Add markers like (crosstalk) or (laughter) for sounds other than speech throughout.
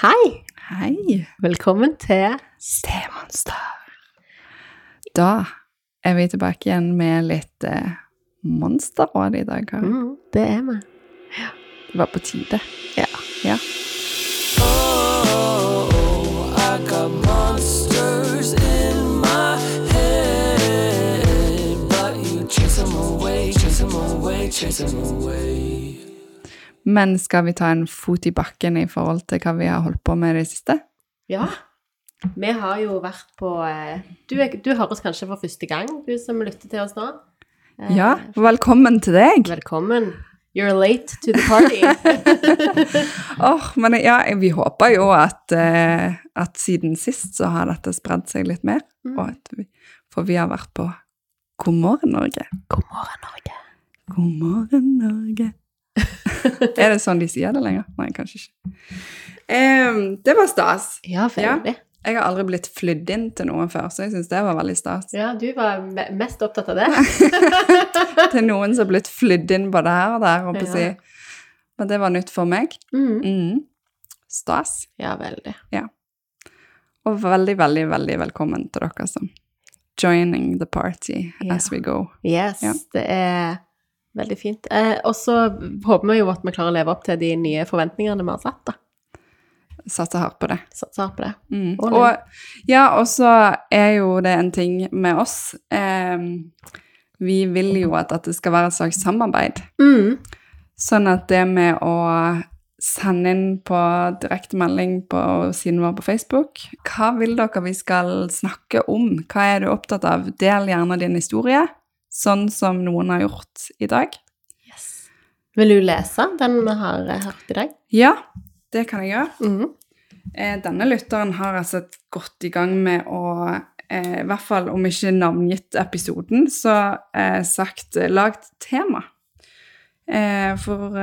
Hei! Hei, Velkommen til stemonster. Da er vi tilbake igjen med litt eh, monsterråd i dag. Mm, Det er vi. Det var på tide. Ja. Ja. Oh, I got monsters in my head, but you chase them away, chase them away, chase them away. Men skal vi ta en fot i bakken i forhold til hva vi har holdt på med i det siste? ja. Vi har jo vært på eh, du, du høres kanskje for første gang, du som lytter til oss nå. Eh, Ja, velkommen til deg. Velkommen. You're late to the party. (laughs) Åh, men ja, vi håper jo at, eh, at siden sist så har dette spredd seg litt mer. Mm. Vi, for vi har vært på God morgen, Norge. God morgen, Norge. God morgen, Norge. (laughs) er det sånn de sier det lenger? Nei, kanskje ikke. Um, det var stas. Ja, veldig. Jeg har aldri blitt flydd inn til noen før, så jeg syns det var veldig stas. Ja, du var mest opptatt av det. (laughs) Til noen som har blitt flydd inn både her og der, håper jeg å Ja. si. Men det var nytt for meg. Mm. Mm. Stas. Ja, veldig. Og veldig, veldig, veldig velkommen til dere som joining the party Ja. as we go. Yes, Ja. det er veldig fint. Eh, og så håper vi jo at vi klarer å leve opp til de nye forventningene vi har satt, da. Satser hardt på det. Satser på det. Mm. Og Og, ja, og så er jo det en ting med oss. Eh, vi vil jo at det skal være et slags samarbeid. Mm. Sånn at det med å sende inn på direkte melding på siden vår på Facebook Hva vil dere vi skal snakke om? Hva er du opptatt av? Del gjerne din historie, sånn som noen har gjort i dag. Yes. Vil du lese den vi har eh, hørt i dag? Ja, det kan jeg gjøre. Mm. -hmm. Denne lytteren har altså gått i gang med å eh, I hvert fall om ikke navngitt episoden, så eh, sagt lagd tema. Eh, for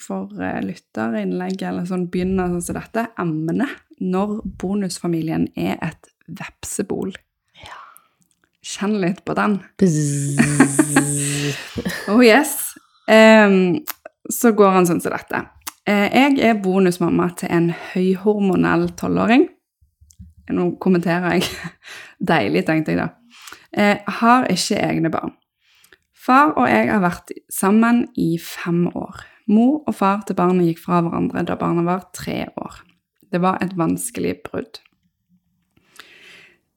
for lytterinnlegg eller sånn begynner sånn som dette, emnet når bonusfamilien er et vepsebol. Kjenn litt på den. Oh yes. Um, så går han sånn som dette. Eh, jeg er bonusmamma til en høyhormonell tolvåring. Nå kommenterer jeg. (laughs) Deilig, tenkte jeg da. Jeg har ikke egne barn. Far og jeg har vært sammen i fem år. Mor og far til barnet gikk fra hverandre da barnet var tre år. Det var et vanskelig brudd.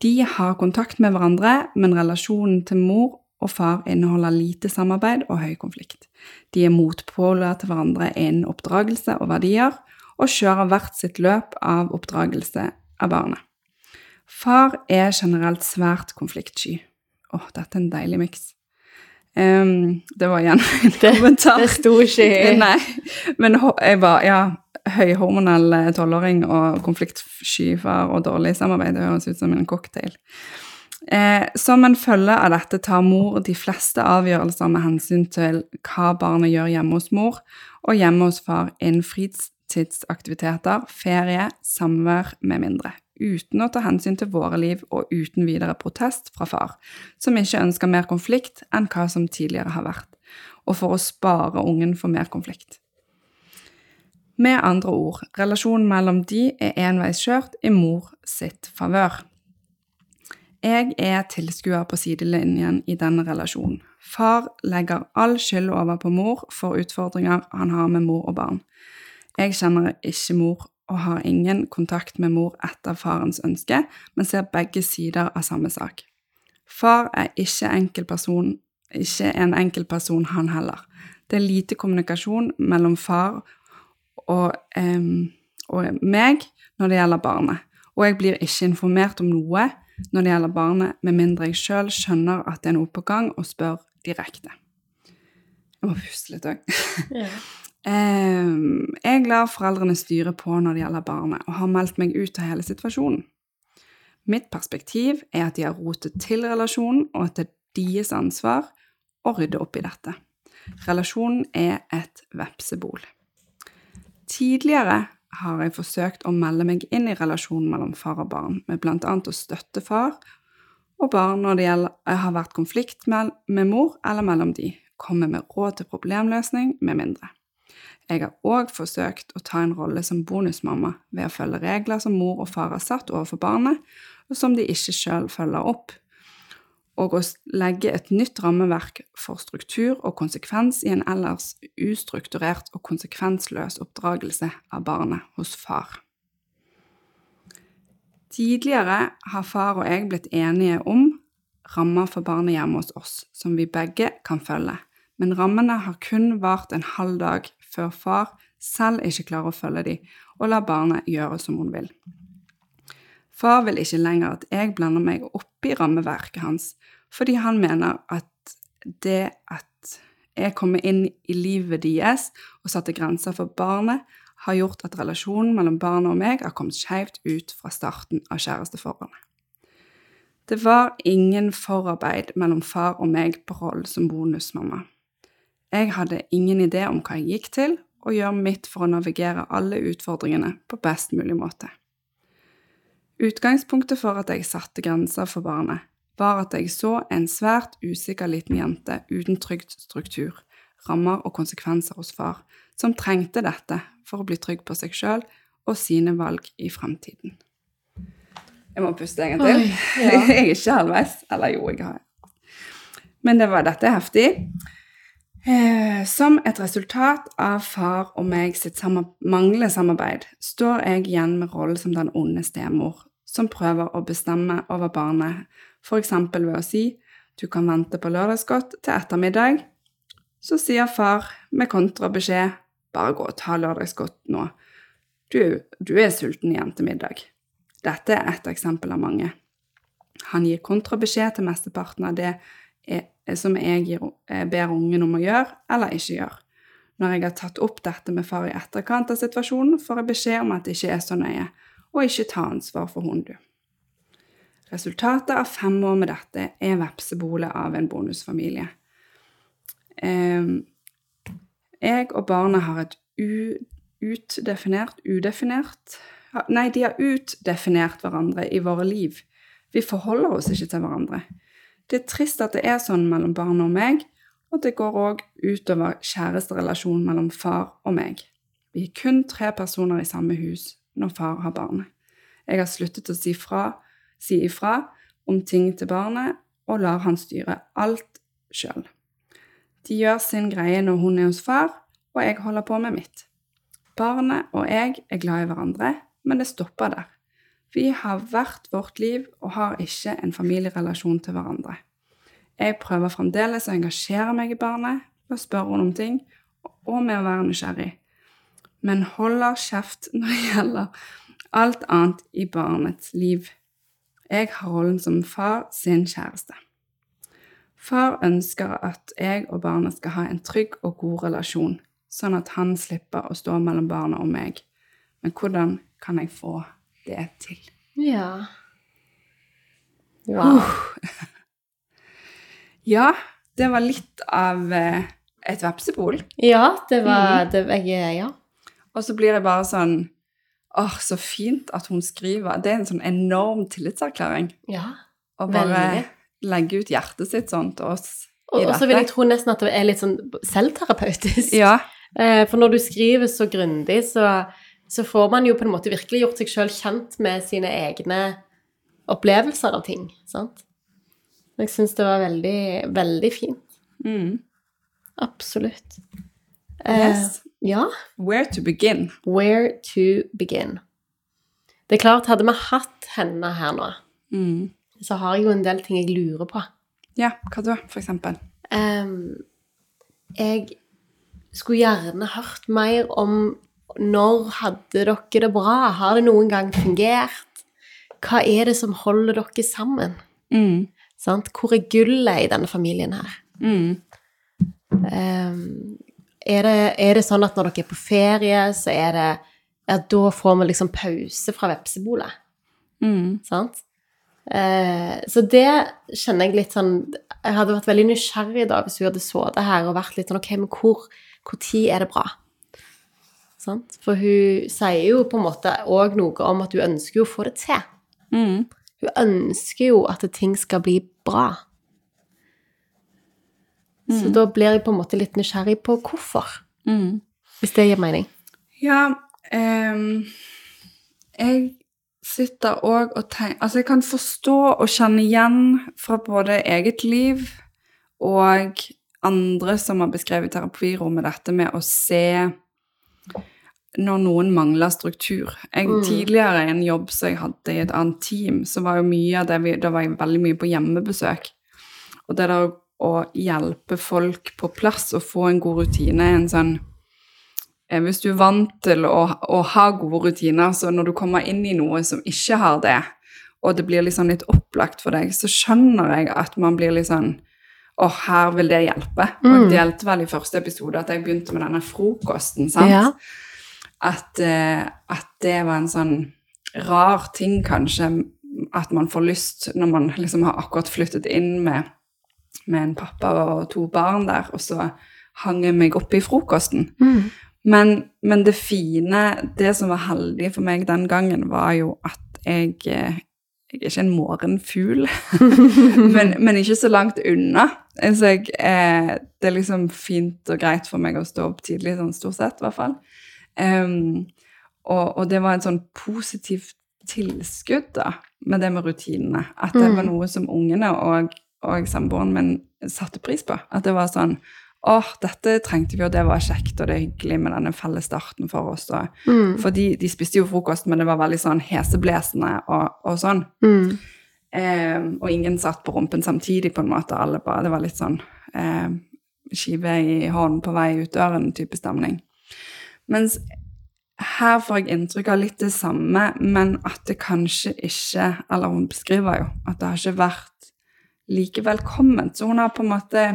De har kontakt med hverandre, men relasjonen til mor og far inneholder lite samarbeid og høy konflikt. De er motpoler til hverandre innen oppdragelse og verdier, og kjører hvert sitt løp av oppdragelse av barnet. Far er generelt svært konfliktsky. Åh, dette er en deilig miks. Ehm, det var igjen (laughs) en kommentar. Det sto ikke i (laughs) Nei, men jeg var, ja, høyhormonell eh, tolvåring og konfliktsky far og dårlig samarbeid, det høres ut som en cocktail. Eh, som en følge av dette tar mor de fleste avgjørelser med hensyn til hva barnet gjør hjemme hos mor, og hjemme hos far innen fritidsaktiviteter, ferie, samvær med mindre, uten å ta hensyn til våre liv og uten videre protest fra far, som ikke ønsker mer konflikt enn hva som tidligere har vært, og for å spare ungen for mer konflikt. Med andre ord, relasjonen mellom de er enveiskjørt i mor sitt favør. Jeg er tilskuer på sidelinjen i denne relasjonen. Far legger all skyld over på mor for utfordringer han har med mor og barn. Jeg kjenner ikke mor og har ingen kontakt med mor etter farens ønske, men ser begge sider av samme sak. Far er ikke, enkeltperson, ikke en enkeltperson, han heller. Det er lite kommunikasjon mellom far og, eh, og meg når det gjelder barnet, og jeg blir ikke informert om noe når det gjelder barnet, med mindre jeg sjøl skjønner at det er noe på gang, og spør direkte. Jeg må puste litt òg. (laughs) Ehm, jeg lar foreldrene styre på når det gjelder barnet, og har meldt meg ut av hele situasjonen. Mitt perspektiv er at de har rotet til relasjonen, og at det er deres ansvar å rydde opp i dette. Relasjonen er et vepsebol. Tidligere har jeg forsøkt å melde meg inn i relasjonen mellom far og barn, med annet å støtte far og barn når det gjelder har vært konflikt med, med mor eller mellom de, komme med råd til problemløsning med mindre. Jeg har òg forsøkt å ta en rolle som bonusmamma ved å følge regler som mor og far har satt overfor barnet, og som de ikke sjøl følger opp, og å legge et nytt rammeverk for struktur og konsekvens i en ellers ustrukturert og konsekvensløs oppdragelse av barnet hos far. Tidligere har far og jeg blitt enige om rammer for barnet hjemme hos oss, som vi begge kan følge, men rammene har kun vart en halv dag før far selv ikke klarer å følge dem, og lar barnet gjøre som hun vil. Far vil ikke lenger at jeg blander meg opp i rammeverket hans, fordi han mener at det at jeg kommer inn i livet deres og satte grenser for barnet, har gjort at relasjonen mellom barnet og meg har kommet skjevt ut fra starten av kjæresteforholdet. Det var ingen forarbeid mellom far og meg på rollen som bonusmamma. Jeg hadde ingen idé om hva jeg gikk til, og gjør mitt for å navigere alle utfordringene på best mulig måte. Utgangspunktet for at jeg satte grenser for barnet, var at jeg så en svært usikker liten jente uten trygt struktur, rammer og konsekvenser hos far, som trengte dette for å bli trygg på seg sjøl og sine valg i fremtiden. Jeg må puste en gang til. Oi, ja. (laughs) jeg er ikke halvveis. Eller jo, jeg har Men det var dette er heftig. Eh, som et resultat av far og meg sitt sammen, manglende samarbeid, står jeg igjen med rollen som den onde stemor, som prøver å bestemme over barnet, f.eks. ved å si du kan vente på lørdagsgodt til ettermiddag. Så sier far med kontrabeskjed bare gå og ta lørdagsgodt nå. Du, du er sulten igjen til middag. Dette er ett eksempel av mange. Han gir kontrabeskjed til mesteparten av det jeg, som jeg eh, ber ungen om å gjøre eller ikke gjøre. Når jeg har tatt opp dette med far i etterkant av situasjonen, får jeg beskjed om at det ikke er så nøye, og ikke ta ansvar for hunden, du. Resultatet av fem år med dette er vepsebolet av en bonusfamilie. Ehm, jeg og barnet har et utdefinert Udefinert Nei, de har utdefinert hverandre i våre liv. Vi forholder oss ikke til hverandre. Det er trist at det er sånn mellom barnet og meg, og det går òg utover kjæresterelasjonen mellom far og meg. Vi er kun tre personer i samme hus når far har barnet. Jeg har sluttet å si, fra, si ifra om ting til barnet og lar han styre alt sjøl. De gjør sin greie når hun er hos far, og jeg holder på med mitt. Barnet og jeg er glad i hverandre, men det stopper der. Vi har hvert vårt liv og har ikke en familierelasjon til hverandre. Jeg prøver fremdeles å engasjere meg i barnet å spørre henne om ting og med å være nysgjerrig, men holder kjeft når det gjelder alt annet i barnets liv. Jeg har rollen som far sin kjæreste. Far ønsker at jeg og barnet skal ha en trygg og god relasjon, sånn at han slipper å stå mellom barnet og meg. Men hvordan kan jeg få det til? Ja. Wow. (laughs) Ja, det var litt av eh, et vepsebol. Ja, det var det, jeg, Ja. Og så blir jeg bare sånn Åh, så fint at hun skriver. Det er en sånn enorm tillitserklæring. ja. Å bare Veldig. legge ut hjertet sitt sånn til oss Og, i og så vil jeg tro nesten at det er litt sånn selvterapeutisk. Ja. Eh, For når du skriver så grundig, så, så får man jo på en måte virkelig gjort seg sjøl kjent med sine egne opplevelser av ting. sant? Jeg syns det var veldig, veldig fint. Mm. Absolutt. Yes. Eh, ja. Where to begin? Where to begin? Det er klart, hadde vi hatt henne her nå, Mm. så har jeg jo en del ting jeg lurer på. Ja, hva da, for eksempel? Um, jeg skulle gjerne hørt mer om når hadde dere det bra? Har det noen gang fungert? Hva er det som holder dere sammen? Mm. Sant? Hvor er gullet i denne familien her? Mm. Um, er, det, er det sånn at når dere er på ferie, så er det ja, da får vi liksom pause fra vepsebolet? Mm. Sant? Eh, så det kjenner jeg litt sånn Jeg hadde vært veldig nysgjerrig da hvis hun hadde sittet her og vært litt sånn Ok, men hvor, hvor tid er det bra? Sant? For hun sier jo på en måte òg noe om at hun ønsker jo å få det til. Mm. Hun ønsker jo at ting skal bli bra. Så da blir jeg på en måte litt nysgjerrig på hvorfor. Mm. Hvis det gir mening. Ja, um, jeg sitter òg og tenker Altså, jeg kan forstå og kjenne igjen fra både eget liv og andre som har beskrevet terapirommet dette med å se når noen mangler struktur. Jeg, Mm. Tidligere i en jobb som jeg hadde i et annet team, så var jo mye av det vi, Da var jeg veldig mye på hjemmebesøk. Og det der å hjelpe folk på plass og få en god rutine en sånn eh, Hvis du er vant til å, å ha gode rutiner, så når du kommer inn i noe som ikke har det, og det blir liksom litt opplagt for deg, så skjønner jeg at man blir litt sånn Å, her vil det hjelpe. Og det delte vel i første episode at jeg begynte med denne frokosten, sant? Ja. At, eh, at det var en sånn rar ting, kanskje, at man får lyst når man liksom har akkurat flyttet inn med, med en pappa og to barn der, og så hang jeg meg opp i frokosten. Mm. Men, men det fine, det som var heldig for meg den gangen, var jo at jeg eh, Jeg er ikke en morgenfugl, (laughs) men, men ikke så langt unna. Så jeg, eh, det er liksom fint og greit for meg å stå opp tidlig, sånn stort sett i hvert fall. Em, og, og det var en sånn positiv tilskudd da, med det med rutinene. At det Mm. var noe som ungene og, og samboeren min satte pris på. At det var sånn Åh, dette trengte vi, og det var kjekt, og det er hyggelig med denne felles starten for oss. Mm. for de, de spiste jo frokost, men det var veldig sånn heseblesende og, og sånn. Mm. Eh, og ingen satt på rumpen samtidig, på en måte. Alle bare, det var litt sånn eh, skive i hånden på vei ut døren-type stemning. Mens her får jeg inntrykk av litt det samme, men at det kanskje ikke Eller hun beskriver jo at det har ikke vært like velkomment. Så hun har på en måte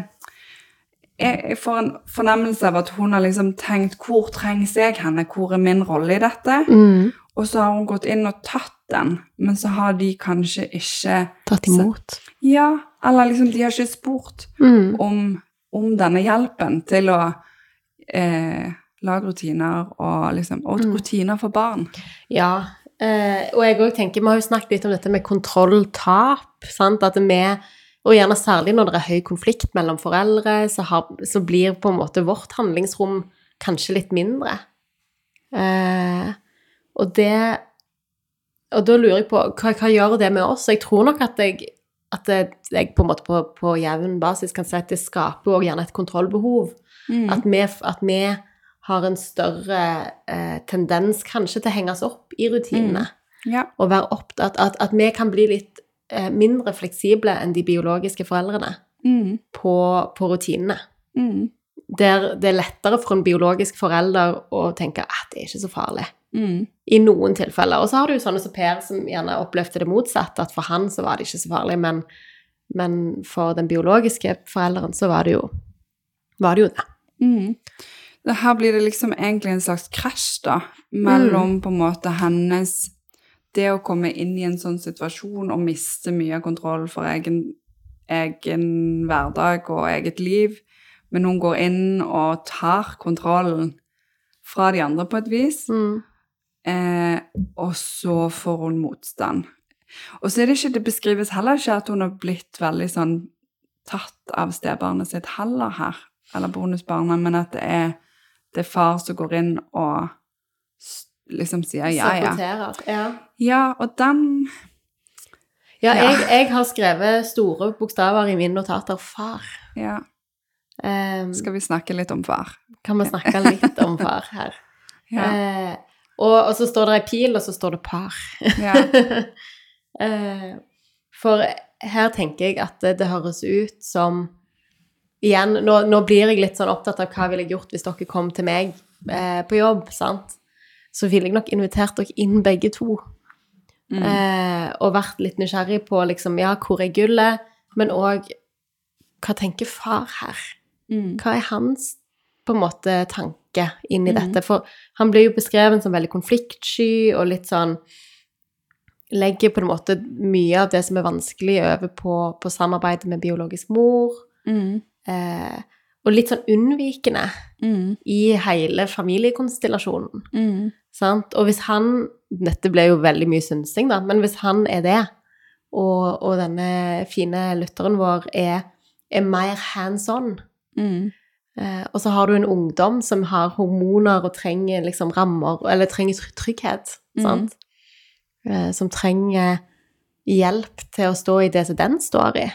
jeg, får en fornemmelse av at hun har liksom tenkt hvor trengs jeg henne, hvor er min rolle i dette? Mm. Og så har hun gått inn og tatt den, men så har de kanskje ikke Tatt imot. Ja, eller liksom de har ikke spurt Mm. om, om denne hjelpen til å eh, lage rutiner og liksom Og Mm. rutiner for barn. Ja, eh, og jeg òg tenker Vi har jo snakket litt om dette med kontrolltap. sant? At vi, og gjerne særlig når det er høy konflikt mellom foreldre, så, har, så blir på en måte vårt handlingsrom kanskje litt mindre. Eh, og det Og da lurer jeg på hva, hva gjør det med oss? Jeg tror nok at jeg, at jeg på en måte på, på jevn basis kan si at det skaper òg gjerne et kontrollbehov. Mm. At vi, at vi har en større eh, tendens kanskje til å henge oss opp i rutinene. Ja. Og være opptatt at, at vi kan bli litt eh, mindre fleksible enn de biologiske foreldrene Mm. på, på rutinene. Mm. Der det er lettere for en biologisk forelder å tenke at det er ikke så farlig. Mm. I noen tilfeller. Og så har du sånne som Per, som gjerne opplevde det motsatte, at for han så var det ikke så farlig, men, men for den biologiske forelderen så var det jo, var det, jo det. Mm. Det her blir det liksom egentlig en slags krasj, da, mellom på en måte hennes Det å komme inn i en sånn situasjon og miste mye av kontroll for egen, egen hverdag og eget liv, men hun går inn og tar kontrollen fra de andre på et vis, Mm. eh, og så får hun motstand. Og så er det ikke, det beskrives heller ikke at hun har blitt veldig sånn tatt av stebarnet sitt heller her, eller bonusbarnet, men at det er, det er far som går inn og liksom sier ja, ja. Saboterer. Ja. Ja, og den Ja, jeg, jeg har skrevet store bokstaver i mine notater 'far'. ja. Um, Skal vi snakke litt om far? kan vi snakke litt om far her? (laughs) Ja. uh, og, og så står det ei pil, og så står det 'par'. ja. uh, (laughs) for her tenker jeg at det, det høres ut som Igjen, nå, nå blir jeg litt sånn opptatt av hva ville jeg gjort hvis dere kom til meg eh, på jobb, sant? Så ville jeg nok invitert dere inn begge to. Mm. Eh, og vært litt nysgjerrig på liksom, ja, hvor er gullet, men òg hva tenker far her? Mm. Hva er hans på en måte tanke inn i mm. dette? For han blir jo beskrevet som veldig konfliktsky og litt sånn Legger på en måte mye av det som er vanskelig, over på, på samarbeidet med biologisk mor. Mm. Eh, og litt sånn unnvikende Mm. i hele familiekonstellasjonen. Mm. Sant? Og hvis han Dette ble jo veldig mye synsing, da, men hvis han er det, og, og denne fine lytteren vår er, er mer hands on, Mm. Eh, og så har du en ungdom som har hormoner og trenger liksom rammer, eller trenger trygghet, Mhm. sant? Eh, som trenger hjelp til å stå i det som den står i.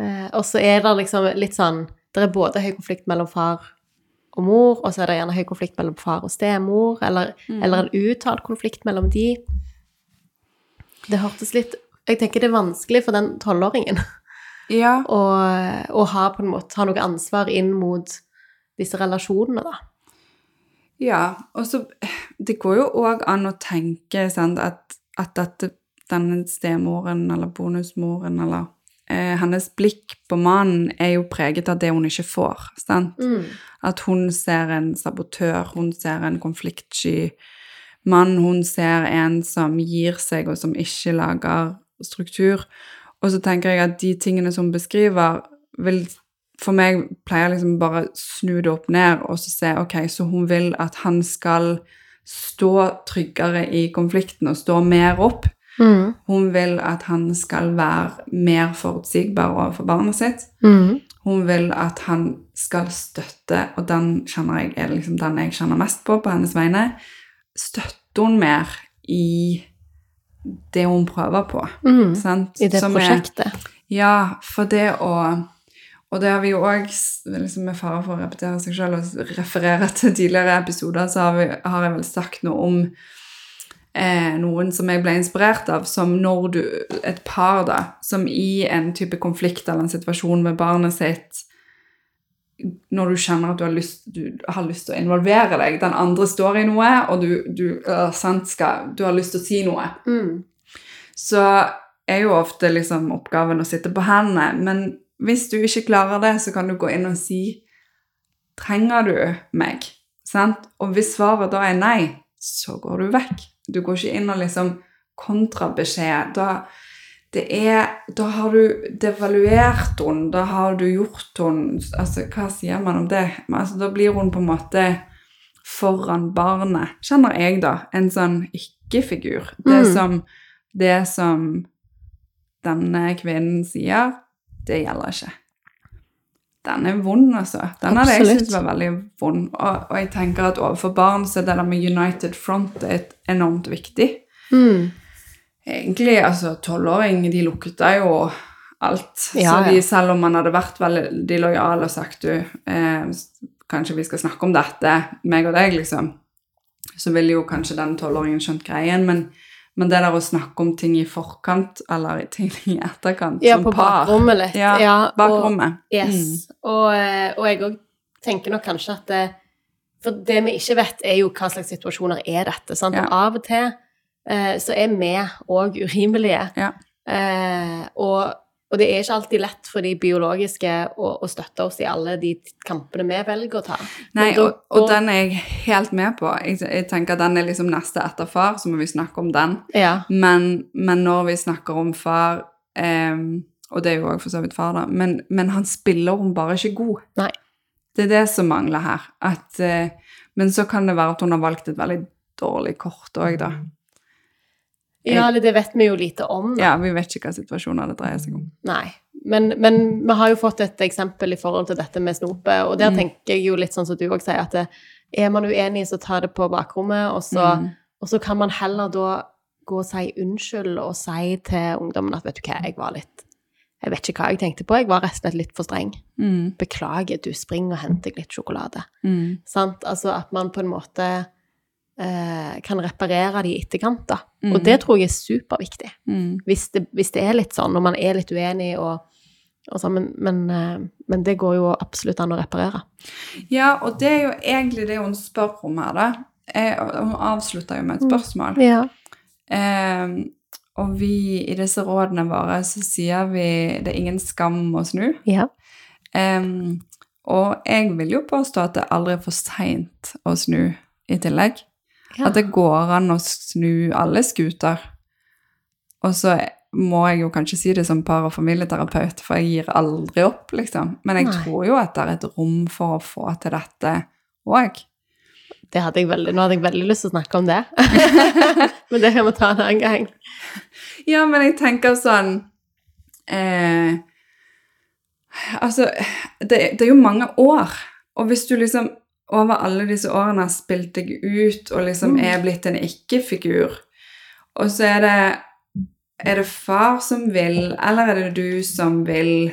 Eh, og så er det liksom litt sånn Det er både høy konflikt mellom far og mor, og så er det gjerne høy konflikt mellom far og stemor, eller, eller en uttalt konflikt mellom de. Det hørtes litt Jeg tenker det er vanskelig for den tolvåringen (laughs) Ja. å, å ha på en måte ha noe ansvar inn mot disse relasjonene, da. Ja, og så Det går jo òg an å tenke sant, at, at dette, denne stemoren eller bonusmoren eller eh, Hennes blikk på mannen er jo preget av det hun ikke får. Sant? At hun ser en sabotør, hun ser en konfliktsky mann, hun ser en som gir seg, og som ikke lager struktur. Og så tenker jeg at de tingene som hun beskriver, vil for meg pleier liksom bare snu det opp ned og så se ok, så hun vil at han skal stå tryggere i konflikten og stå mer opp. Hun vil at han skal være mer forutsigbar overfor barnet sitt. Hun vil at han skal støtte, og den kjenner jeg er liksom den jeg kjenner mest på på hennes vegne. Støtte hun mer i det hun prøver på. sant? I det Som er- prosjektet. ja, for det å Og det har vi jo òg, liksom med fare for å repetere seg selv og referere til tidligere episoder, så har, vi, har jeg vel sagt noe om eh, noen som jeg ble inspirert av, som når du Et par, da, som i en type konflikt eller en situasjon med barnet sitt når du kjenner at du har lyst, du har lyst til å involvere deg, den andre står i noe, og du, du, øh, sant, skal, du har lyst til å si noe, så er jo ofte liksom oppgaven å sitte på hendene. Men hvis du ikke klarer det, så kan du gå inn og si Trenger du meg? Sant? Og hvis svaret da er nei, så går du vekk. Du går ikke inn og liksom kontrabeskjed. Da, det er, da har du devaluert henne, da har du gjort henne altså, Hva sier man om det? Altså, da blir hun på en måte foran barnet, kjenner jeg, da. En sånn ikke-figur. Det, Mm. det som denne kvinnen sier, det gjelder ikke. Den er vond, altså. Den hadde jeg syntes var veldig vond. Og, og jeg tenker at overfor barn så er det der med United Front er enormt viktig. Mm. Egentlig, altså, tolvåring, de lukta jo alt. Ja, så de, selv om man hadde vært veldig lojal og sagt du, eh, kanskje vi skal snakke om dette, meg og deg, liksom, så ville jo kanskje den tolvåringen skjønt greien, men, men det der å snakke om ting i forkant, eller ting i etterkant, Ja, som på par bakrommet litt. Ja, ja bakrommet. Yes. Og, eh, og jeg òg tenker nok kanskje at det, For det vi ikke vet, er jo hva slags situasjoner er dette. Sant? Ja. Og av og til eh, så er vi òg urimelige. Ja. Eh, og, og det er ikke alltid lett for de biologiske å, å støtte oss i alle de kampene vi velger å ta. Nei, da- og, og den er jeg helt med på. Jeg, jeg tenker at den er liksom neste etter far, så må vi snakke om den. Ja. Men, men når vi snakker om far ehm, Og det er jo òg for så vidt far, da. Men, men han spiller hun bare ikke god. Nei. Det er det som mangler her. At, eh, men så kan det være at hun har valgt et veldig dårlig kort òg, da. Ja, eller det vet vi jo lite om. Da. Ja, vi vet ikke hva situasjoner det dreier seg om. Nei. Men, men vi har jo fått et eksempel i forhold til dette med snopet, og der Mm. tenker jeg jo litt sånn som du òg sier, at det, er man uenig, så ta det på bakrommet, og så, Mm. og så kan man heller da gå og si unnskyld og si til ungdommen at vet du hva, jeg var litt Jeg vet ikke hva jeg tenkte på, jeg var rett og slett litt for streng. Mm. Beklager, du springer og henter deg litt sjokolade. Mm. Sant? Altså at man på en måte eh, kan reparere det i etterkant, da. Mm. Og det tror jeg er superviktig Mm. hvis det, hvis det er litt sånn, når man er litt uenig og, og sånn, men, men, eh, men det går jo absolutt an å reparere. Ja, og det er jo egentlig det hun spør om her, da. Eh, hun avslutter jo med et spørsmål. Ja. Eh, og vi, i disse rådene våre, så sier vi det er ingen skam å snu. Ja. Eh, og jeg vil jo påstå at det aldri er for seint å snu i tillegg. Ja. At det går an å snu alle skuter. Og så må jeg jo kanskje si det som par- og familieterapeut, for jeg gir aldri opp, liksom. Men jeg Nei. tror jo at det er et rom for å få til dette òg. Det hadde jeg veldig, nå hadde jeg veldig lyst til å snakke om det. (laughs) men det kan vi ta en annen gang. Ja, men jeg tenker sånn eh, Altså, det, det er jo mange år. Og hvis du liksom over alle disse årene har spilt deg ut og liksom er blitt en ikke-figur, og så er det Er det far som vil, eller er det du som vil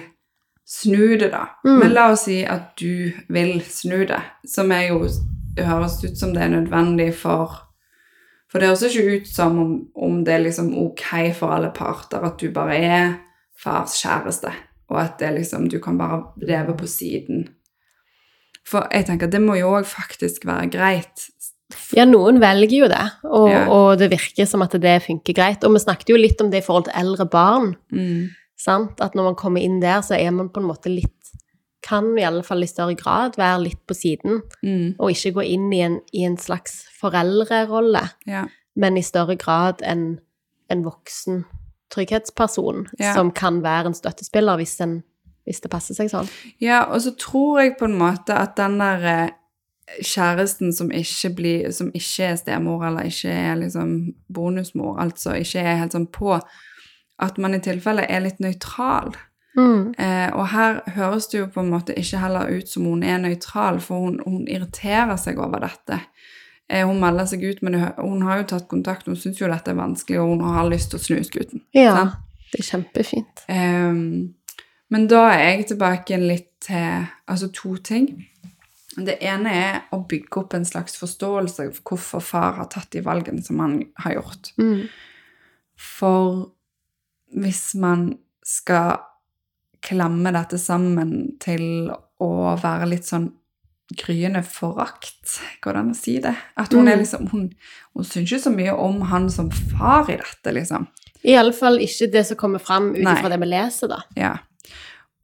snu det, da? Mm. Men la oss si at du vil snu det, som er jo Det høres ut som det er nødvendig for For det høres ikke ut som om, om det er liksom ok for alle parter at du bare er fars kjæreste, og at det liksom, du kan bare leve på siden. For jeg tenker at det må jo òg faktisk være greit. Ja, noen velger jo det, og, Ja. og det virker som at det funker greit. Og vi snakket jo litt om det i forhold til eldre barn, Mm. sant? At når man kommer inn der, så er man på en måte litt Kan i alle fall i større grad være litt på siden, Mm. og ikke gå inn i en, i en slags foreldrerolle, Ja. men i større grad en, en voksen trygghetsperson Ja. som kan være en støttespiller hvis, en, hvis det passer seg sånn. Ja, og så tror jeg på en måte at den der eh, kjæresten som ikke, blir, som ikke er stemor, eller ikke er liksom bonusmor, altså ikke er helt sånn på, at man i tilfelle er litt nøytral. Mm. Eh, og her høres det jo på en måte ikke heller ut som hun er nøytral, for hun, hun irriterer seg over dette. Eh, hun melder seg ut, men hun har jo tatt kontakt, hun syns jo dette er vanskelig, og hun har lyst til å snu skuten. Ja, Sant? det er kjempefint. Ehm, men da er jeg tilbake litt til altså to ting. Det ene er å bygge opp en slags forståelse for hvorfor far har tatt de valgene som han har gjort. Mm. For hvis man skal klamme dette sammen til å være litt sånn gryende forakt, går det an å si det? At hun Mm. er liksom, hun, hun syns ikke så mye om han som far i dette, liksom. I alle fall ikke det som kommer fram ut ifra det vi leser, da. Ja.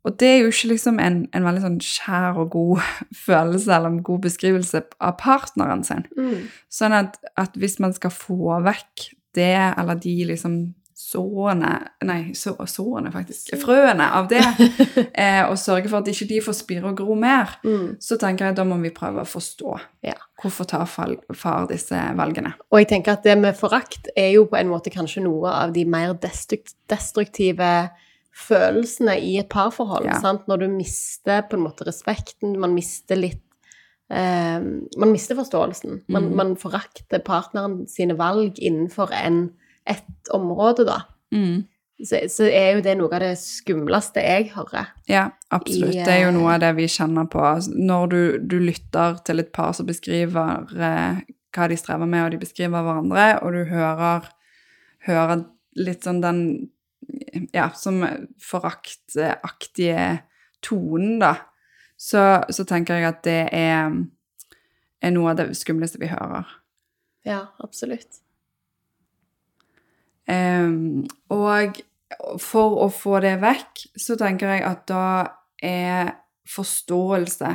Og det er jo ikke liksom en, en veldig sånn skjær og god (laughs) følelse eller en god beskrivelse av partneren sin. Sånn at, at hvis man skal få vekk det, eller de liksom sårene Nei, så, sårene, faktisk. Frøene av det, (laughs) eh, og sørge for at ikke de får spire og gro mer, Mm. så tenker jeg at da må vi prøve å forstå Ja. hvorfor tar far disse valgene. Og jeg tenker at det med forakt er jo på en måte kanskje noe av de mer destruktive følelsene i et parforhold. Ja. Sant? Når du mister på en måte respekten, man mister litt eh, Man mister forståelsen. Man, mm. man forakter partneren sine valg innenfor en, et område, da. Så, så er jo det noe av det skumleste jeg hører. Ja, absolutt. I, Det er jo eh, noe av det vi kjenner på. Altså, Når du, du lytter til et par som beskriver eh, hva de strever med, og de beskriver hverandre, og du hører, hører litt sånn den ja, som foraktaktige tonen, da, så, så tenker jeg at det er, er noe av det skumleste vi hører. Ja, absolutt. Um, og for å få det vekk, så tenker jeg at da er forståelse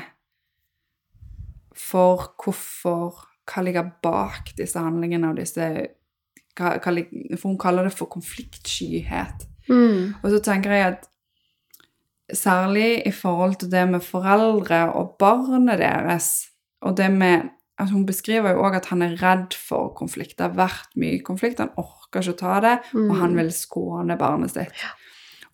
for hvorfor Hva ligger bak disse handlingene og disse For hun kaller det for konfliktskyhet. Mm. Og så tenker jeg at særlig i forhold til det med foreldre og barnet deres, og det med at Hun beskriver jo òg at han er redd for konflikt. Det har vært mye konflikt, han orker ikke å ta det, og han vil skåne barnet sitt.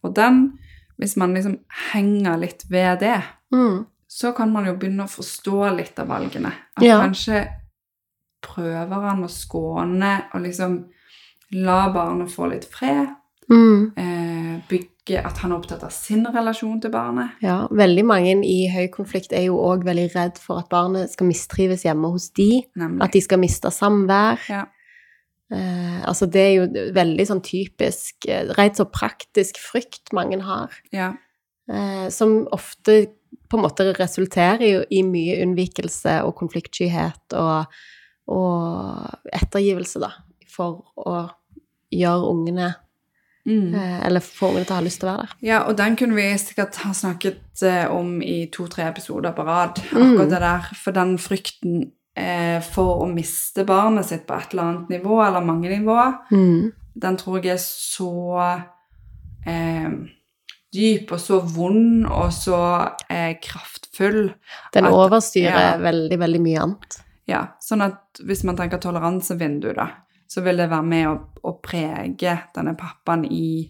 Og den, hvis man liksom henger litt ved det, Mm. så kan man jo begynne å forstå litt av valgene. At Ja. kanskje prøver han å skåne og liksom la barnet få litt fred. Mm. Eh, bygge at han er opptatt av sin relasjon til barnet. Ja, veldig mange i høy konflikt er jo òg veldig redd for at barnet skal mistrives hjemme hos de. Nemlig. At de skal miste samvær. Ja. Eh, altså det er jo veldig sånn typisk rett Rent så praktisk frykt mange har. ja. Eh, som ofte på en måte resulterer jo i mye unnvikelse og konfliktskyhet og, og ettergivelse, da. For å gjøre ungene Mm. eh, Eller få ungene til å ha lyst til å være der. ja, og den kunne vi sikkert ha snakket eh, om i to-tre episoder på rad. Mm. Akkurat det der. For den frykten eh, for å miste barnet sitt på et eller annet nivå, eller mange nivåer, Mm. den tror jeg er så eh, dyp og så vond og så eh, kraftfull. Den At- overstyrer ja. veldig, veldig mye annet. Ja, sånn at hvis man tenker toleransevindu, da, så vil det være med å, å prege denne pappaen i,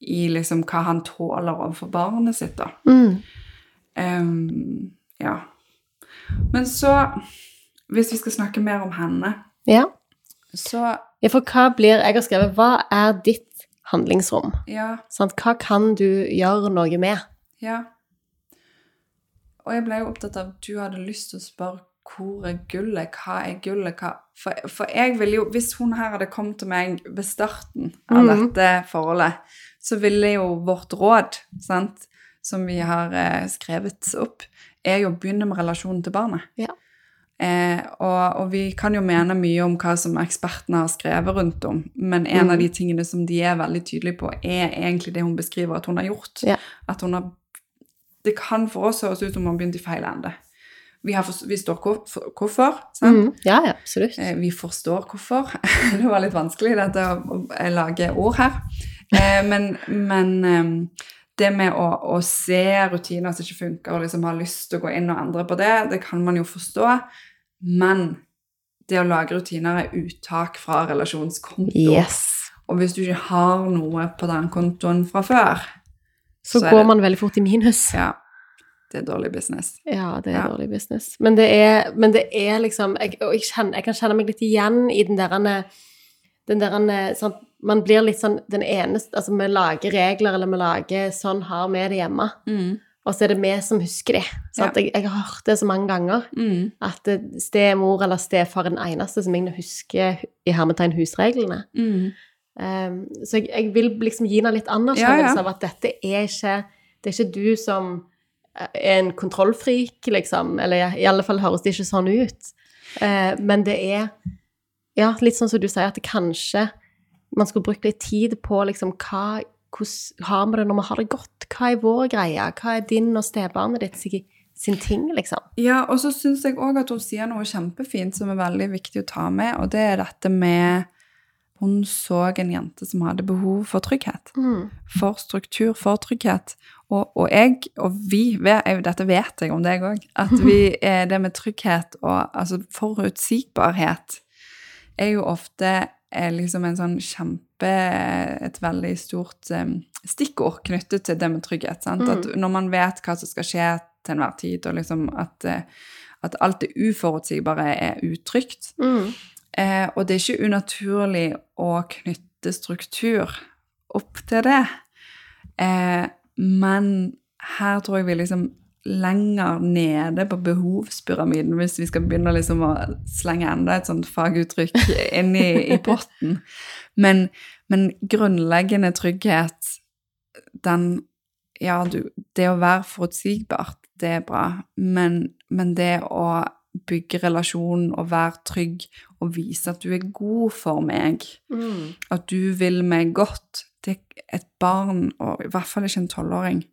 i liksom hva han tåler overfor barnet sitt, da. Mm. Um, ja. Men så, hvis vi skal snakke mer om henne, Ja. så ja, for hva blir Jeg har skrevet Hva er ditt handlingsrom? ja, Sant? Hva kan du gjøre noe med? ja. Og jeg ble jo opptatt av at du hadde lyst til å spørre hvor er gullet, hva er gullet, hva For, for jeg ville jo Hvis hun her hadde kommet til meg ved starten av mm. dette forholdet, så ville jo vårt råd, sant, som vi har eh, skrevet opp, er jo å begynne med relasjonen til barnet. Ja. Eh, og, og vi kan jo mene mye om hva som ekspertene har skrevet rundt om, men en av Mhm. de tingene som de er veldig tydelige på, er egentlig det hun beskriver at hun har gjort. Ja. At hun har Det kan for oss høres ut som hun har begynt i feil ende. Vi, har, vi står hvor, hvorfor, sant? Mm. Ja, ja, absolutt. Eh, Vi forstår hvorfor. (laughs) Det var litt vanskelig dette å, lage ord her. Eh, men men eh, det med å, å se rutiner som ikke funker, og liksom ha lyst til å gå inn og endre på det, det kan man jo forstå. Men det å lage rutiner er uttak fra relasjonskonto. Yes. Og hvis du ikke har noe på den kontoen fra før, Så, Så går det- man veldig fort i minus. ja, det er dårlig business. Ja, det er Ja. dårlig business. Men det er, men det er liksom jeg, og jeg, kjenner, jeg kan kjenne meg litt igjen i den derre den der, sånn, Man blir litt sånn den eneste Altså, vi lager regler, eller vi lager Sånn har vi det hjemme. Mm. Og så er det vi som husker det. Ja. Jeg, jeg har hørt det så mange ganger. Mm. At eh, stemor eller stefar er den eneste som jeg husker i hermetegn husreglene. Mm. Um, så jeg, jeg vil liksom gi henne litt Ja, anerkjennelse ja. av at dette er ikke Det er ikke du som er en kontrollfrik, liksom. Eller i alle fall høres det ikke sånn ut. Eh, men det er Ja, litt sånn som du sier, at kanskje man skulle brukt litt tid på liksom hva Hvordan har vi det når vi har det godt? Hva er vår greie? Hva er din og stebarnet ditt sin, sin ting, liksom? Ja, og så syns jeg òg at hun sier noe kjempefint som er veldig viktig å ta med, og det er dette med Hun så en jente som hadde behov for trygghet. Mm. For struktur, for trygghet. Og, og jeg, og vi, dette vet jeg om deg òg, at vi, (laughs) eh, det med trygghet og altså forutsigbarhet er jo ofte er liksom en sånn kjempe Et veldig stort eh, stikkord knyttet til det med trygghet. Sant? Mm. At når man vet hva som skal skje til enhver tid, og liksom at, eh, at alt det uforutsigbare er utrygt. Mm. Eh, og det er ikke unaturlig å knytte struktur opp til det. Eh, men her tror jeg vi liksom lenger nede på behovspyramiden, hvis vi skal begynne liksom å slenge enda et sånt faguttrykk inn i, i potten. Men, men grunnleggende trygghet, den Ja, du, det å være forutsigbart, det er bra, men, men det å bygge relasjon og være trygg og vise at du er god for meg, Mm. at du vil meg godt er Et barn, og i hvert fall ikke en tolvåring,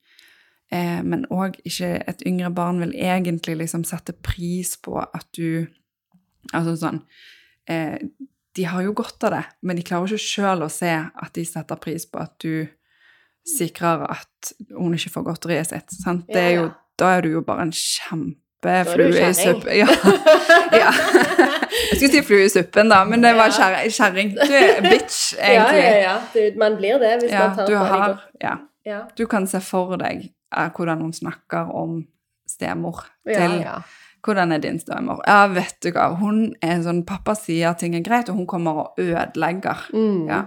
eh, men òg ikke et yngre barn, vil egentlig liksom sette pris på at du Altså sånn eh, De har jo godt av det, men de klarer ikke sjøl å se at de setter pris på at du sikrer at hun ikke får godteriet sitt. Sant? Det er jo, da er du jo bare en Da du i suppen. Ja. (laughs) ja. Jeg skulle si flue i suppen, da, men det var kjerring. Du er bitch, (laughs) egentlig. Ja, ja, ja. Man blir det hvis Ja, man tar du de har. Ja. Du kan se for deg eh, hvordan hun snakker om stemor til. Hvordan er din stemor? Ja, vet du hva, hun er sånn Pappa sier ting er greit, og hun kommer og ødelegger. Mm. Ja.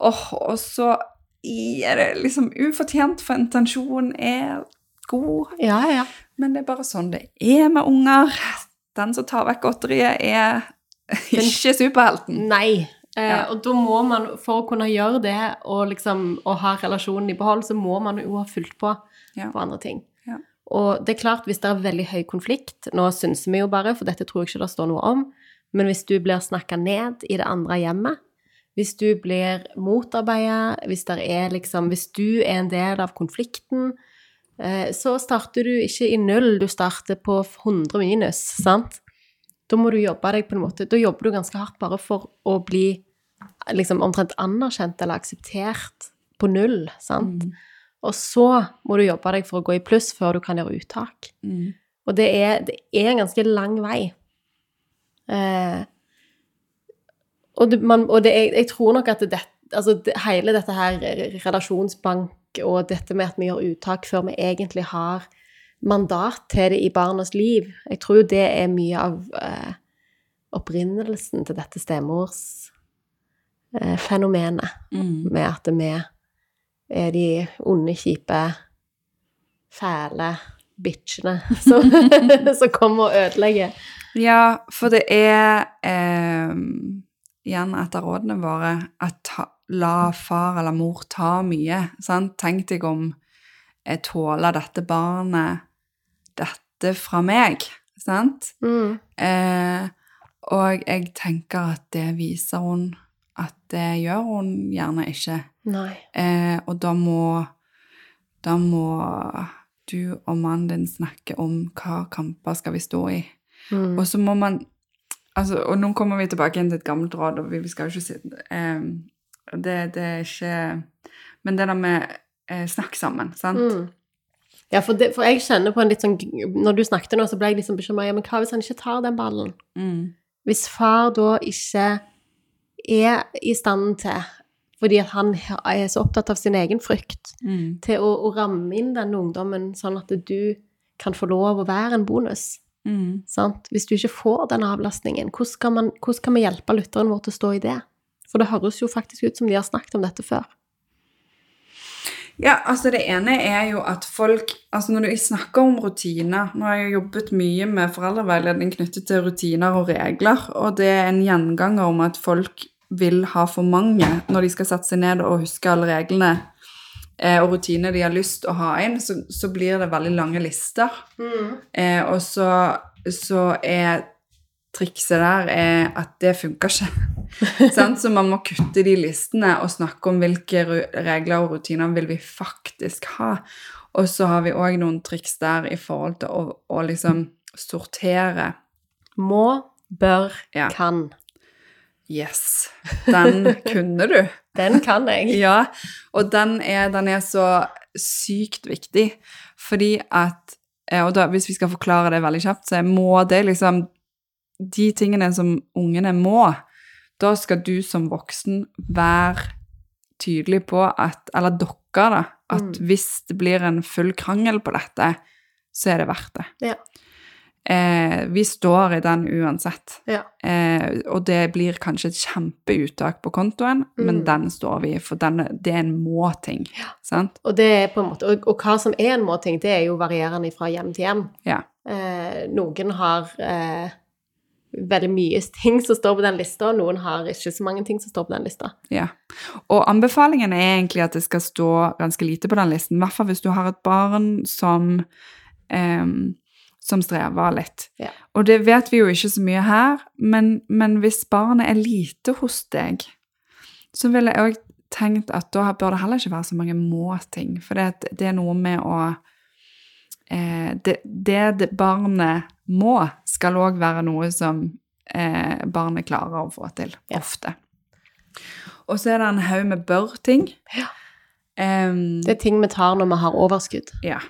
Oh, og så er det liksom ufortjent, for intensjonen er god. ja, ja. Men det er bare sånn det er med unger. Den som tar vekk godteriet, er (laughs) ikke superhelten. Nei. Eh, Ja. Og da må man, for å kunne gjøre det og liksom og ha relasjonen i behold, så må man jo ha fulgt på Ja. på andre ting. Ja. Og det er klart, hvis det er veldig høy konflikt Nå synser vi jo bare, for dette tror jeg ikke det står noe om. Men hvis du blir snakka ned i det andre hjemmet, hvis du blir motarbeida, hvis, liksom, hvis du er en del av konflikten, så starter du ikke i null, du starter på 100 minus, sant? Da må du jobbe deg på en måte Da jobber du ganske hardt bare for å bli liksom omtrent anerkjent eller akseptert på null, sant? Mm. Og så må du jobbe deg for å gå i pluss før du kan gjøre uttak. Mm. Og det er, det er en ganske lang vei. Eh, og det, man, og det, jeg, jeg tror nok at det, altså, det, hele dette her relasjonsbank og dette med at vi gjør uttak før vi egentlig har mandat til det i barnas liv, jeg tror jo det er mye av eh, opprinnelsen til dette stemorsfenomenet. Mm. med at vi er de onde, kjipe, fæle bitchene (laughs) som, som kommer og ødelegger. Ja, for det er eh, igjen etter rådene våre at ta, la far eller mor ta mye. Sant? Tenk deg om jeg tåler dette barnet dette fra meg. Sant? Mm. Eh, og jeg tenker at det viser hun at det gjør hun gjerne ikke. Eh, og da må, da må du og mannen din snakke om hva kamper skal vi stå i. Mm. Og så må man altså, Og nå kommer vi tilbake igjen til et gammelt råd, og vi, vi skal jo ikke si eh, det, det er ikke Men det der med eh, snakk sammen, sant? Mm. Ja, for, det, for jeg kjenner på en litt sånn Når du snakket nå, så ble jeg liksom bekymra. Ja, men hva hvis han ikke tar den ballen? Mm. Hvis far da ikke er i stand til, fordi han er så opptatt av sin egen frykt, Mm. til å, å ramme inn den ungdommen sånn at du kan få lov å være en bonus. Mm. Sant? Hvis du ikke får den avlastningen, hvordan kan, man, hvordan skal vi hjelpe lytteren vår til å stå i det? For det høres jo faktisk ut som de har snakket om dette før. Ja, altså det ene er jo at folk Altså når du snakker om rutiner Nå har jeg jobbet mye med foreldreveiledning knyttet til rutiner og regler, og det er en gjenganger om at folk vil ha for mange når de skal sette seg ned og huske alle reglene og rutiner de har lyst å ha inn, så, så blir det veldig lange lister. Eh, og så, så er trikset der er at det funker ikke. (laughs) Så man må kutte de listene og snakke om hvilke regler og rutiner vil vi faktisk ha. Og så har vi òg noen triks der i forhold til å, å liksom sortere. Må, bør, Ja. kan. Yes, (laughs) den kunne du. Den kan jeg. Ja, og den er, den er så sykt viktig, fordi at eh, Og da, hvis vi skal forklare det veldig kjapt, så må det liksom De tingene som ungene må, da skal du som voksen være tydelig på at Eller dere, da. At Mm. hvis det blir en full krangel på dette, så er det verdt det. Ja. Eh, vi står i den uansett. Ja. Eh, og det blir kanskje et kjempeuttak på kontoen, men Mm. den står vi i, for den, det er en må-ting. Ja. Og og, og hva som er en måting, det er jo varierende fra hjem til hjem. Ja. Eh, noen har eh, veldig mye ting som står på den lista, og noen har ikke så mange ting som står på den lista. ja. Og anbefalingen er egentlig at det skal stå ganske lite på den listen, i hvert fall hvis du har et barn som, em, som strever litt. Ja. Og det vet vi jo ikke så mye her, men, men hvis barnet er lite hos deg, så ville jeg òg tenkt at da bør det heller ikke være så mange må-ting, for det, det er noe med å eh, det, det barnet må, skal òg være noe som eh, barnet klarer å få til, Ja. ofte. Og så er det en haug med bør-ting. Ja. Um, Det er ting vi tar når vi har overskudd. ja.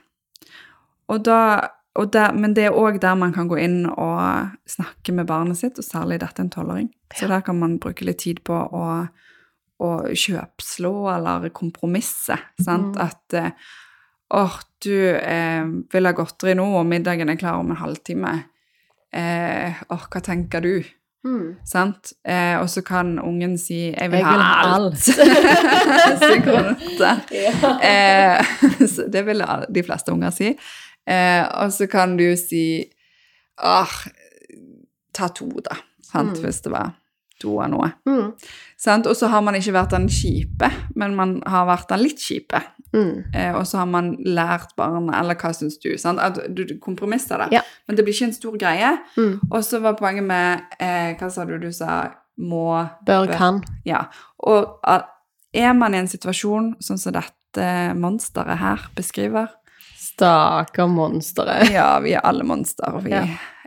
Og da, der, men det er òg der man kan gå inn og snakke med barnet sitt, og særlig dette er en tolvåring. Så der kan man bruke litt tid på å, å kjøpslå eller kompromisse. Sant? Mm. At eh, åh, du eh, vil ha godteri nå, og middagen er klar om en halvtime. Eh, åh, hva tenker du? Mm. Sant? Eh, og så kan ungen si 'jeg vil, Jeg vil ha alt'. alt'. (laughs) (laughs) ja. Eh, (laughs) så det vil de fleste unger si. Eh, og så kan du si ah, ta to, da. Sant? Mm. Hvis det var to av noe. Mm. Sant? Og så har man ikke vært den kjipe, men man har vært den litt kjipe. Mm. Eh, og så har man lært barnet, eller hva syns du? Sant? At du, du kompromisser det. Ja. Men det blir ikke en stor greie. Mm. Og så var poenget med eh, Hva sa du du sa? Må Bør, Bør. kan. Ja. Og er man i en situasjon sånn som dette monsteret her beskriver Stakkar monsteret. (laughs) Ja, vi er alle monstre. Vi Ja.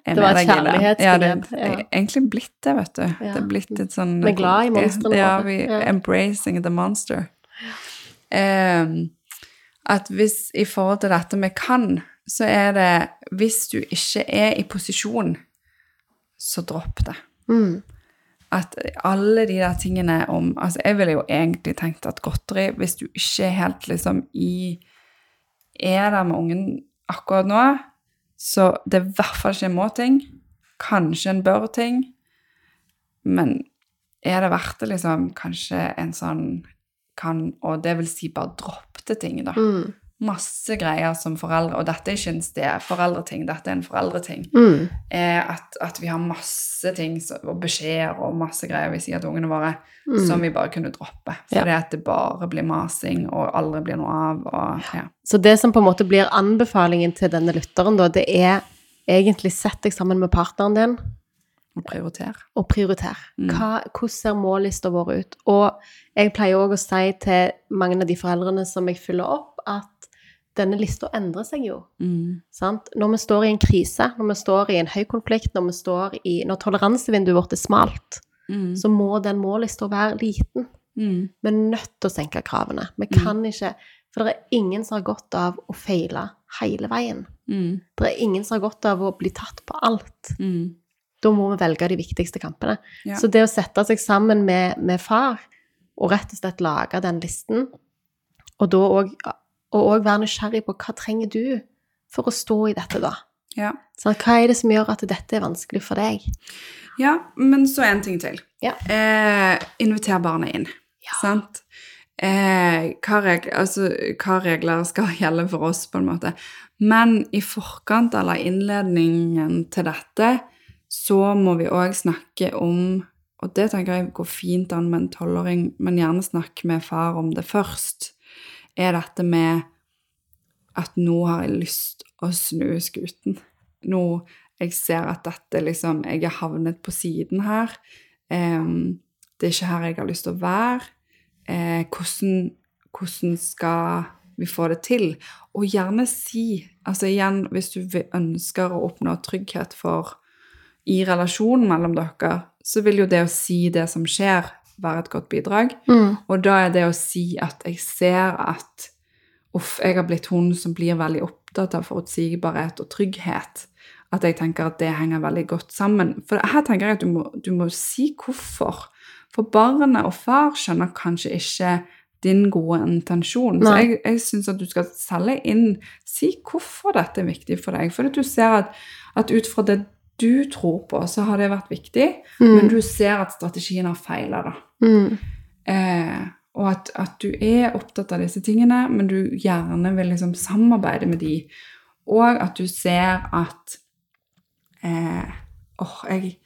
er Det var et det. Ja, det ja. er egentlig blitt det, vet du. Det er blitt et sånn Vi er glad i monstrene Ja, vi Ja. embracing the monster. Um, at hvis i forhold til dette med kan, så er det Hvis du ikke er i posisjon, så dropp det. Mm. at alle de der tingene om Altså, jeg ville jo egentlig tenkt at godteri, hvis du ikke er helt liksom i Er der med ungen akkurat nå, så det er i hvert fall ikke en må-ting. Kanskje en bør-ting. Men er det verdt det, liksom? Kanskje en sånn kan Og det vil si bare droppete ting, da. Mm. Masse greier som foreldre Og dette er ikke en steforeldreting, dette er en foreldreting Mm. er at, at vi har masse ting og beskjeder og masse greier vi sier til ungene våre Mm. som vi bare kunne droppe. Ja. det at det bare blir masing og aldri blir noe av. Og, ja. Så det som på en måte blir anbefalingen til denne lytteren, da, det er egentlig sett deg sammen med partneren din Og prioritere. og prioriter. Mm. Hvordan ser mållista vår ut? Og jeg pleier òg å si til mange av de foreldrene som jeg følger opp, at denne lista endrer seg jo. Mm. Sant? Når vi står i en krise, når vi står i en høy konflikt, når i Når toleransevinduet vårt er smalt, Mm. så må den mållista være liten. Mm. Vi er nødt til å senke kravene. Vi kan ikke For det er ingen som har godt av å feile hele veien. Mm. Det er ingen som har godt av å bli tatt på alt. Mm. Da må vi velge de viktigste kampene. Ja. Så det å sette seg sammen med, med far, og rett og slett lage den listen, og da òg og òg være nysgjerrig på hva trenger du for å stå i dette, da? Ja. Sånn, hva er det som gjør at dette er vanskelig for deg? ja, men så en ting til. Ja. Eh, inviter barnet inn. Sant? Eh, hva, regler, altså, hva regler skal (laughs) gjelde for oss, på en måte. Men i forkant eller innledningen til dette, så må vi òg snakke om Og det tenker jeg går fint an med en tolvåring, men gjerne snakke med far om det først. Er dette med at nå har jeg lyst å snu skuten. Nå jeg ser at dette liksom Jeg er havnet på siden her. Um, det er ikke her jeg har lyst til å være. Eh, hvordan, hvordan skal vi få det til? Og gjerne si Altså igjen, hvis du ønsker å oppnå trygghet for i relasjonen mellom dere, så vil jo det å si det som skjer, være et godt bidrag. Mm. Og da er det å si at jeg ser at uff, jeg har blitt hun som blir veldig opptatt av forutsigbarhet og trygghet. At jeg tenker at det henger veldig godt sammen. For her tenker jeg at du må, du må si hvorfor. For barnet og far skjønner kanskje ikke din gode intensjon. Så jeg, jeg syns at du skal selge inn Si hvorfor dette er viktig for deg. For du ser at, at ut fra det du tror på, så har det vært viktig, men Mm. du ser at strategien har feila, da. Mm. Eh, og at, at du er opptatt av disse tingene, men du gjerne vil liksom samarbeide med de. Og at du ser at eh, Åh, jeg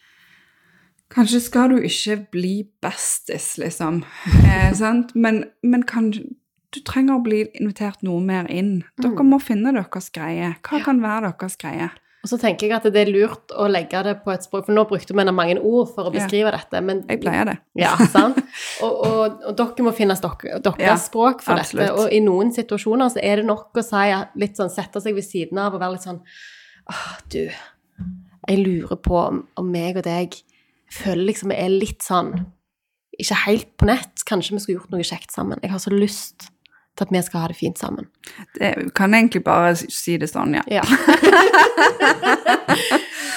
Kanskje skal du ikke bli bestis, liksom. (laughs) Eh, sant? Men, men kan, du trenger å bli invitert noe mer inn. Dere må finne deres greie. Hva kan være deres greie? Og så tenker jeg at det er lurt å legge det på et språk, for nå brukte vi mange ord for å Ja. beskrive dette, men Jeg pleier det. (laughs) Ja, sant? Og, og, og dere må finne dere, deres Ja, språk for absolutt. dette. Og i noen situasjoner så er det nok å si litt sånn, sette seg ved siden av og være litt sånn Åh, du, jeg lurer på om, om meg og deg føler liksom vi er litt sånn Ikke helt på nett. Kanskje vi skulle gjort noe kjekt sammen. Jeg har så lyst til at vi skal ha det fint sammen. det. Kan egentlig bare si det sånn, ja. Ja. (laughs)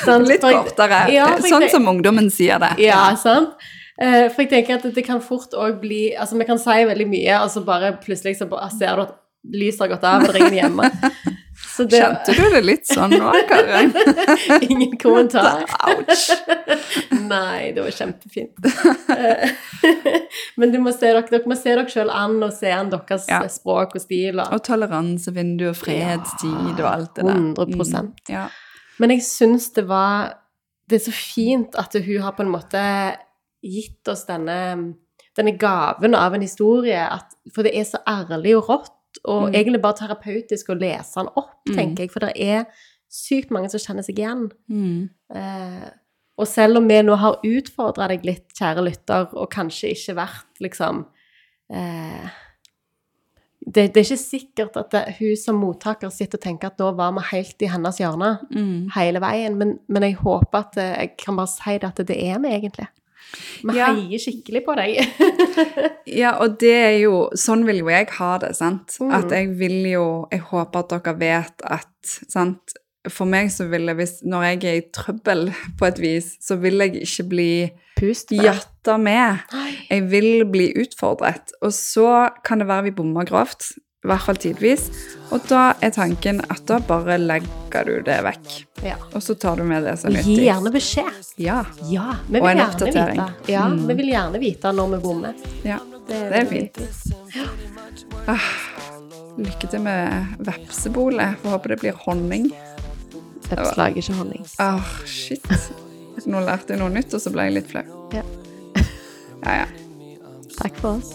Sånn, Litt kortere. Ja, sånn som ungdommen sier det. Ja, sant? Eh, For jeg tenker at det kan fort òg bli Altså, vi kan si veldig mye, og så bare plutselig så bare, ser du at lyset har gått av, og det er hjemme. (laughs) Det Kjente du det litt sånn nå, Karin? (laughs) Ingen kommentar. (laughs) Ouch. Nei, det var kjempefint. Eh, (laughs) Men du må dere, dere må se dere sjøl an og se an deres Ja. språk og stil. Og. Og toleransevindu og fredstid og alt det der. 100%. Mm, ja. Men jeg syns det var Det er så fint at hun har på en måte gitt oss denne, denne gaven av en historie, at, for det er så ærlig og rått, og Mm. egentlig bare terapeutisk å lese den opp, Mm. tenker jeg, for det er sykt mange som kjenner seg igjen. Mm. Eh, og selv om vi nå har utfordra deg litt, kjære lytter, og kanskje ikke vært liksom eh, det, det er ikke sikkert at det, hun som mottaker sitter og tenker at nå var vi helt i hennes hjørne Mm. hele veien, men, men jeg håper at eh, jeg kan bare si det at det er vi egentlig. Vi Ja. heier skikkelig på deg. (laughs) Ja, og det er jo Sånn vil jo jeg ha det, sant? Mm. At jeg vil jo Jeg håper at dere vet at Sant? for meg så vil jeg, hvis, når jeg er i trøbbel på et vis, så vil jeg ikke bli Pust jatta med. Jeg vil bli utfordret. Og så kan det være vi bommer grovt, i hvert fall tidvis. Og da er tanken at da bare legger du det vekk. Ja. Og så tar du med det som er Gi nyttig. gjerne beskjed. Ja. Ja, vi Og en gjerne oppdatering. vite. Ja, vi vil gjerne vite når vi bommer. ja. Det, Det er fint. Lykke til med vepsebolet. Får håpe det blir honning. Veps lager ikke honning. Åh, shit. Nå lærte jeg noe nytt, og så ble jeg litt flau. Ja. Ja, ja. Takk for oss.